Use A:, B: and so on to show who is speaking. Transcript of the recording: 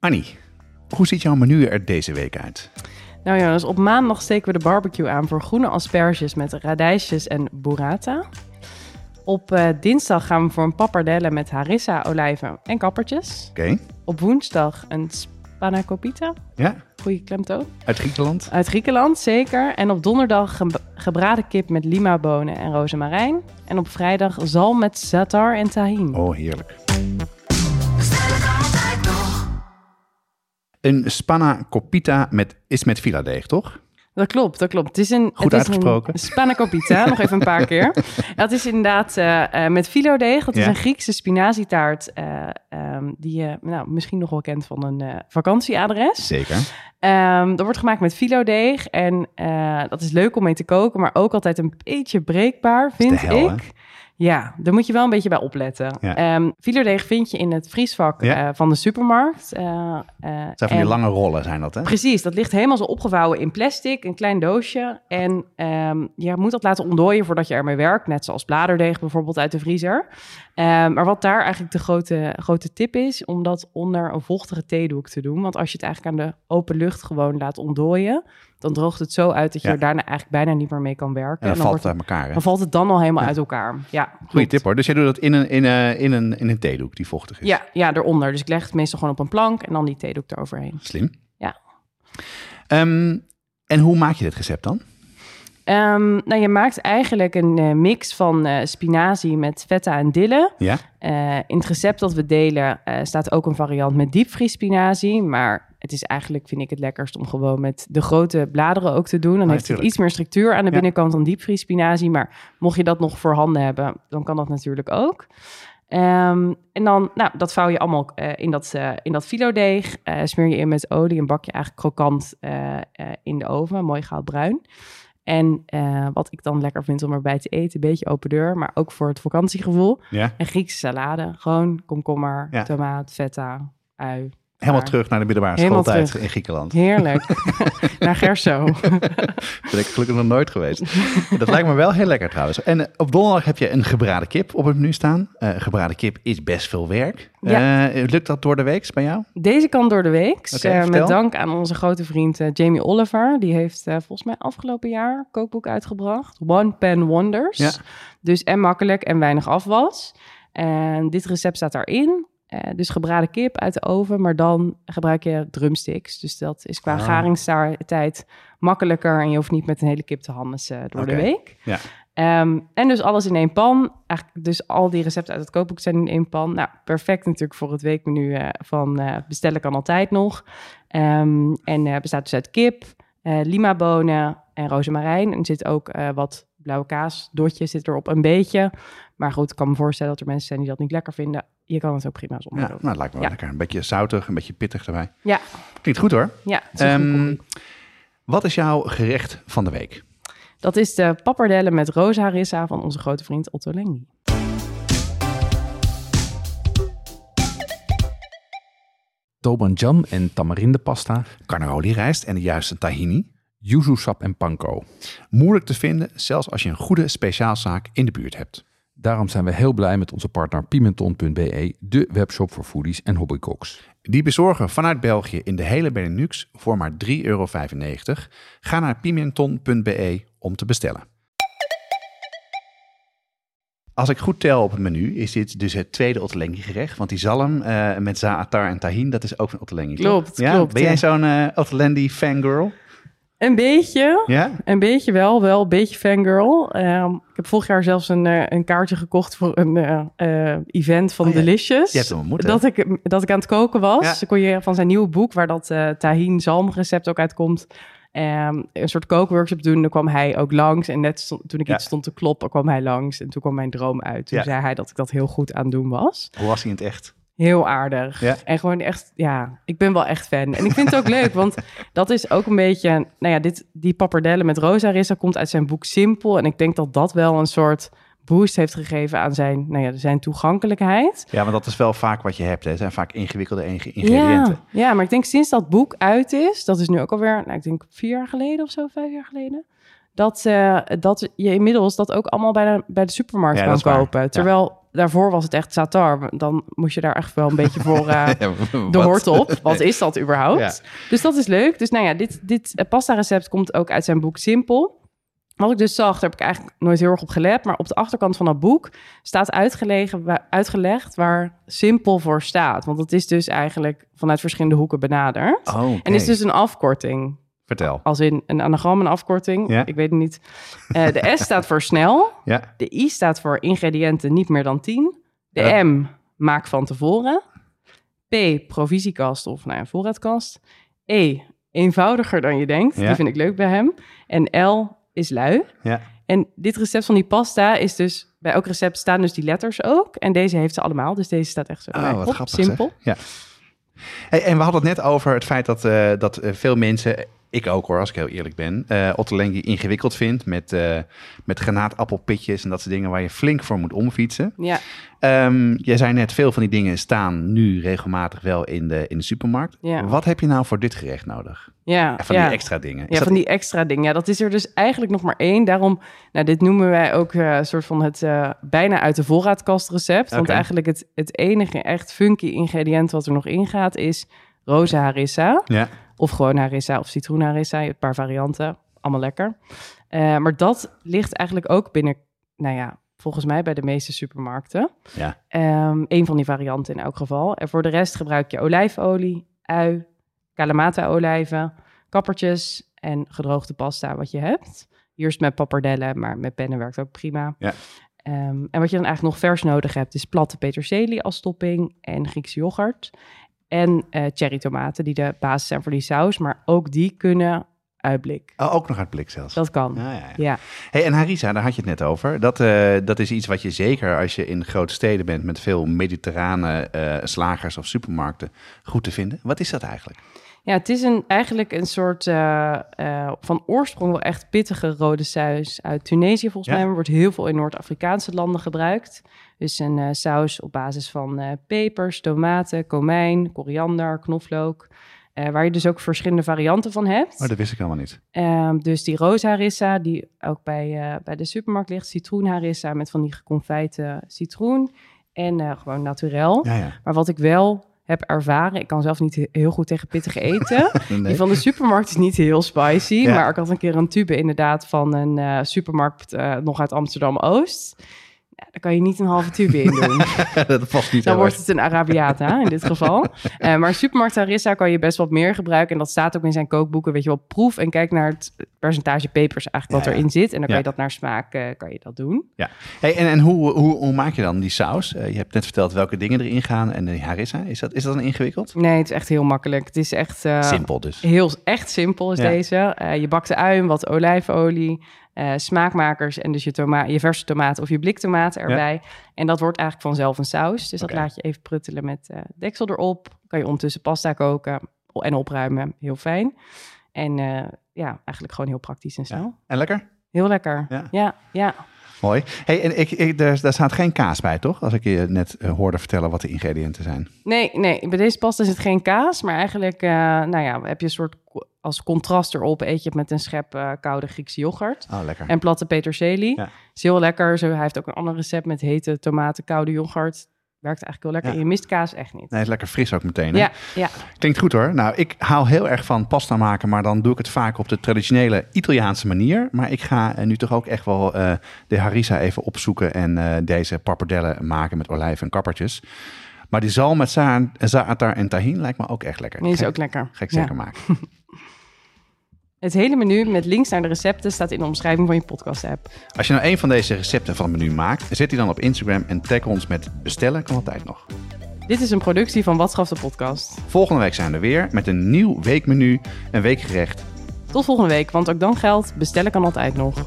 A: Annie, hoe ziet jouw menu er deze week uit?
B: Nou ja, dus op maandag steken we de barbecue aan voor groene asperges met radijsjes en burrata. Op eh, dinsdag gaan we voor een pappardelle met harissa, olijven en kappertjes.
A: Oké,
B: Op woensdag een spanakopita,
A: ja,
B: goede klemtoon,
A: uit Griekenland.
B: uit Griekenland zeker. En op donderdag ge- gebraden kip met lima bonen en rozemarijn. En op vrijdag zalm met zatar en tahin.
A: Oh, heerlijk. Een spanna copita met, is met filadeeg, toch?
B: Dat klopt, dat klopt. Het is een,
A: Goed
B: het is
A: uitgesproken.
B: Een spanakopita, nog even een paar keer. Dat is inderdaad eh, eh, met filodeeg. Dat is een Griekse spinazietaart eh, ehm, die je nou, misschien nog wel kent van een vakantieadres.
A: Zeker.
B: Ehm, dat wordt gemaakt met filodeeg en dat is leuk om mee te koken, maar ook altijd een beetje breekbaar, vind
A: hel,
B: ik. Ja, daar moet je wel een beetje bij opletten.
A: Ja.
B: Ehm, vind je in het vriesvak
A: Ja.
B: eh, van de supermarkt.
A: Het zijn van die lange rollen, zijn dat, hè?
B: Precies, dat ligt helemaal zo opgevouwen in plastic, een klein doosje. En ehm, je moet dat laten ontdooien voordat je ermee werkt. Net zoals bladerdeeg bijvoorbeeld uit de vriezer. Ehm, maar wat daar eigenlijk de grote, grote tip is, om dat onder een vochtige theedoek te doen. Want als je het eigenlijk aan de open lucht gewoon laat ontdooien, dan droogt het zo uit dat je
A: Ja.
B: er daarna eigenlijk bijna niet meer mee kan werken.
A: En dan, valt het uit elkaar, hè?
B: dan valt het dan al helemaal
A: Ja.
B: uit elkaar. Ja,
A: Goeie tip, hoor. Dus jij doet dat in een, in, een, in, een, in een theedoek die vochtig is.
B: Ja, ja, eronder. Dus ik leg het meestal gewoon op een plank en dan die theedoek eroverheen.
A: Slim.
B: Ja.
A: Ehm, en hoe maak je dit recept dan?
B: Ehm, nou, je maakt eigenlijk een eh, mix van eh, spinazie met feta en dille.
A: Ja?
B: Eh, in het recept dat we delen staat ook een variant met diepvriespinazie. Maar het is eigenlijk, vind ik het lekkerst om gewoon met de grote bladeren ook te doen. Dan
A: Ah,
B: heeft het iets meer structuur aan de
A: Ja.
B: binnenkant dan diepvriespinazie. Maar mocht je dat nog voorhanden hebben, dan kan dat natuurlijk ook. Ehm, en dan, nou, dat vouw je allemaal in dat, eh in dat filodeeg. Eh, smeer je in met olie en bak je eigenlijk krokant in de oven. Mooi goudbruin. En eh, wat ik dan lekker vind om erbij te eten, een beetje open deur, maar ook voor het vakantiegevoel.
A: Ja?
B: Een Griekse salade. Gewoon komkommer,
A: Ja.
B: tomaat, feta, ui.
A: Helemaal
B: Maar-
A: terug naar de middelbare schooltijd in Griekenland.
B: Heerlijk. Naar Gerso.
A: Ben ik gelukkig nog nooit geweest. Dat lijkt me wel heel lekker trouwens. En eh, op donderdag heb je een gebraden kip op het menu staan. Eh, gebraden kip is best veel werk.
B: Ja.
A: Eh, lukt dat door de week bij jou?
B: Deze kan door de week. Met dank aan onze grote vriend Jamie Oliver. Die heeft volgens mij afgelopen jaar een kookboek uitgebracht. One Pan Wonders.
A: Ja.
B: Dus en makkelijk en weinig afwas. En dit recept staat daarin. Eh, dus gebraden kip uit de oven, maar dan gebruik je drumsticks. Dus dat is qua
A: Ah.
B: garingstijd makkelijker. En je hoeft niet met een hele kip te handelen door
A: Oké.
B: de week.
A: Ja.
B: Ehm, en dus alles in één pan. Eigenlijk dus al die recepten uit het kookboek zijn in één pan. Nou, perfect natuurlijk voor het weekmenu eh, van eh, bestellen kan altijd nog. Ehm, en eh, bestaat dus uit kip, eh lima bonen en rozemarijn. En er zit ook eh, wat blauwe kaas, dotjes zit erop een beetje. Maar goed, ik kan me voorstellen dat er mensen zijn die dat niet lekker vinden. Je kan het ook prima zonder
A: Ja,
B: doen.
A: nou, lijkt me wel
B: Ja.
A: lekker. Een beetje zoutig, een beetje pittig erbij.
B: Ja,
A: Klinkt goed hoor.
B: ja. het is
A: Ehm, wat is jouw gerecht van de week?
B: dat is de pappardelle met roosharissa van onze grote vriend Otto Lengi.
C: Toban jam en tamarindepasta,
A: Carnaroli rijst en de juiste tahini.
C: Yuzu sap en panko.
A: Moeilijk te vinden, zelfs als je een goede speciaalzaak in de buurt hebt.
C: Daarom zijn we heel blij met onze partner Pimenton.be, de webshop voor foodies en hobbycooks.
A: Die bezorgen vanuit België in de hele Benelux voor maar 3,95 euro. Ga naar pimenton.be om te bestellen. Als ik goed tel op het menu, is dit dus het tweede Ottolenghi gerecht. Want die zalm eh, met zaatar en tahin, dat is ook een Ottolenghi.
B: Klopt,
A: ja?
B: klopt,
A: Ben jij
B: ja.
A: zo'n Ottolenghi fangirl?
B: Een beetje.
A: Ja?
B: Een beetje wel, wel een beetje fangirl. Ehm, ik heb vorig jaar zelfs een, eh, een kaartje gekocht voor een eh, eh, event van
A: Oh ja,
B: Delicious.
A: je hebt hem ontmoet, hè?
B: dat, ik, dat ik aan het koken was.
A: Ja.
B: Dan kon je van zijn nieuwe boek, waar dat tahin zalmrecept ook uitkomt, ehm, een soort kookworkshop doen. Dan kwam hij ook langs. En net stond- toen ik
A: Ja.
B: iets stond te kloppen, kwam hij langs. En toen kwam mijn droom uit. Toen zei hij dat ik dat heel goed aan het doen was.
A: Hoe was hij in het echt?
B: Heel aardig.
A: Ja.
B: En gewoon echt, ja, ik ben wel echt fan. En ik vind het ook leuk, want dat is ook een beetje, nou ja, dit, die pappardelle met rosa rissa komt uit zijn boek Simpel. En ik denk dat dat wel een soort boost heeft gegeven aan zijn, nou ja, zijn toegankelijkheid.
A: Ja, maar dat is wel vaak wat je hebt. Hè. Het zijn vaak ingewikkelde ing- ingrediënten.
B: Ja, ja, maar ik denk sinds dat boek uit is, dat is nu ook alweer, nou, ik denk vier jaar geleden of zo, vijf jaar geleden. Dat, eh, dat je inmiddels dat ook allemaal bij de, bij de supermarkt
A: Ja,
B: kan kopen. Terwijl daarvoor was het echt satar. Dan moest je daar echt wel een beetje voor eh, de hoort op. Wat is dat überhaupt?
A: Ja.
B: Dus dat is leuk. Dus nou ja, dit, dit pasta recept komt ook uit zijn boek Simpel. Wat ik dus zag, daar heb ik eigenlijk nooit heel erg op gelet. Maar op de achterkant van dat boek staat uitgelegd waar simpel voor staat. Want dat is dus eigenlijk vanuit verschillende hoeken benaderd.
A: Oh.
B: En is dus een afkorting.
A: Vertel.
B: Als in een anagram, een afkorting.
A: Ja.
B: Ik weet het niet. Eh, de S staat voor snel.
A: Ja.
B: De I staat voor ingrediënten niet meer dan 10. De
A: Ja.
B: M, maak van tevoren. P, provisiekast of nou ja, voorraadkast. E, eenvoudiger dan je denkt.
A: Ja.
B: Die vind ik leuk bij hem. En L is lui.
A: Ja.
B: En dit recept van die pasta is dus... Bij elk recept staan dus die letters ook. En deze heeft ze allemaal. Dus deze staat echt zo
A: Oh, wat
B: op.
A: grappig.
B: Simpel.
A: Zeg. Ja. Hey, en we hadden het net over het feit dat, eh, dat eh, veel mensen, ik ook hoor, als ik heel eerlijk ben, eh Ottolenghi ingewikkeld vindt met, eh met granaatappelpitjes en dat soort dingen waar je flink voor moet omfietsen.
B: Ja,
A: Ehm, jij zei net, veel van die dingen staan nu regelmatig wel in de, in de supermarkt.
B: Ja.
A: Wat heb je nou voor dit gerecht nodig?
B: ja,
A: Van
B: ja.
A: die extra dingen. Is
B: Ja,
A: dat-
B: van die extra dingen. Ja, dat is er dus eigenlijk nog maar één. Daarom, nou, dit noemen wij ook eh, een soort van het bijna uit de voorraadkast recept. Want eigenlijk het, het enige echt funky ingrediënt wat er nog in gaat is roze harissa.
A: Ja,
B: Of gewoon harissa of citroen harissa. Je hebt een paar varianten. Allemaal lekker. Eh, maar dat ligt eigenlijk ook binnen, nou ja, volgens mij bij de meeste supermarkten.
A: ja.
B: Ehm een van die varianten in elk geval. En voor de rest gebruik je olijfolie, ui, Kalamata-olijven, kappertjes en gedroogde pasta wat je hebt. Eerst met pappardellen, maar met pennen werkt ook prima.
A: Ja.
B: Ehm, en wat je dan eigenlijk nog vers nodig hebt, is platte peterselie als topping en Griekse yoghurt. En eh cherrytomaten, die de basis zijn voor die saus. Maar ook die kunnen uitblik.
A: Oh, ook nog uit blik zelfs.
B: Dat kan.
A: Ja, ja, ja.
B: Ja,
A: Hey, en harissa, daar had je het net over. Dat, eh, dat is iets wat je zeker als je in grote steden bent met veel mediterrane eh, slagers of supermarkten goed te vinden. Wat is dat eigenlijk?
B: Ja, het is een, eigenlijk een soort eh, eh, van oorsprong wel echt pittige rode saus uit Tunesië volgens
A: Ja.
B: mij. Wordt heel veel in Noord-Afrikaanse landen gebruikt. Dus een eh, saus op basis van pepers, tomaten, komijn, koriander, knoflook. waar je dus ook verschillende varianten van hebt.
A: Oh, dat wist ik helemaal niet.
B: Ehm, dus die roze harissa, die ook bij, bij de supermarkt ligt. Citroen harissa met van die geconfijte citroen. En gewoon naturel.
A: Ja, ja.
B: Maar wat ik wel heb ervaren, ik kan zelf niet he- heel goed tegen pittige eten.
A: Nee.
B: Die van de supermarkt is niet heel spicy.
A: Ja.
B: Maar ik had een keer een tube inderdaad van een eh, supermarkt eh, nog uit Amsterdam-Oost. Daar kan je niet een halve tube in doen.
A: dat past niet
B: Dan wordt het een Arabiata in dit geval. Eh, maar supermarkt harissa kan je best wat meer gebruiken. En dat staat ook in zijn kookboeken. Weet je wel, proef en kijk naar het percentage pepers eigenlijk wat
A: ja.
B: erin zit. En dan kan je dat naar smaak eh, kan je dat doen.
A: Ja. Hey, en en hoe, hoe, hoe maak je dan die saus? Eh, je hebt net verteld welke dingen erin gaan en de harissa. Is dat, is dat dan ingewikkeld?
B: Nee, het is echt heel makkelijk. Het is echt...
A: Simpel dus.
B: Heel echt simpel is deze. Je bakt de ui, wat olijfolie, eh, smaakmakers en dus je, toma je verse tomaten of je bliktomaten erbij. En dat wordt eigenlijk vanzelf een saus. Dus dat laat je even pruttelen met eh, deksel erop. Kan je ondertussen pasta koken en opruimen. Heel fijn. En eh, ja, eigenlijk gewoon heel praktisch en snel.
A: En lekker?
B: Heel lekker.
A: Ja.
B: Ja, ja.
A: Mooi. Hey, en ik, ik, daar, daar staat geen kaas bij, toch? Als ik je net eh, hoorde vertellen wat de ingrediënten zijn.
B: Nee, nee, bij deze pasta zit geen kaas. Maar eigenlijk, eh, nou ja, heb je een soort als contrast erop. Eet je het met een schep eh, koude Griekse yoghurt.
A: Oh, lekker.
B: En platte peterselie.
A: Ja.
B: Is heel lekker. Zo, hij heeft ook een ander recept met hete tomaten, koude yoghurt. Werkt eigenlijk heel lekker.
A: Ja.
B: En je mist kaas echt niet.
A: Nee, is lekker fris ook meteen. Hè?
B: Ja, ja.
A: Klinkt goed hoor. Nou, ik hou heel erg van pasta maken, maar dan doe ik het vaak op de traditionele Italiaanse manier. Maar ik ga eh, nu toch ook echt wel eh, de harissa even opzoeken en eh, deze pappardellen maken met olijven en kappertjes. Maar die zalm met za- za'atar en tahin lijkt me ook echt lekker.
B: Die is ook lekker.
A: Ga ik
B: Ja.
A: zeker maken.
B: Het hele menu met links naar de recepten staat in de omschrijving van je podcast-app.
A: Als je nou een van deze recepten van het menu maakt, zet die dan op Instagram en tag ons met bestellen kan altijd nog.
B: Dit is een productie van Wat Schaf de Podcast.
A: Volgende week zijn we weer met een nieuw weekmenu, een weekgerecht.
B: Tot volgende week, want ook dan geldt, bestellen kan altijd nog.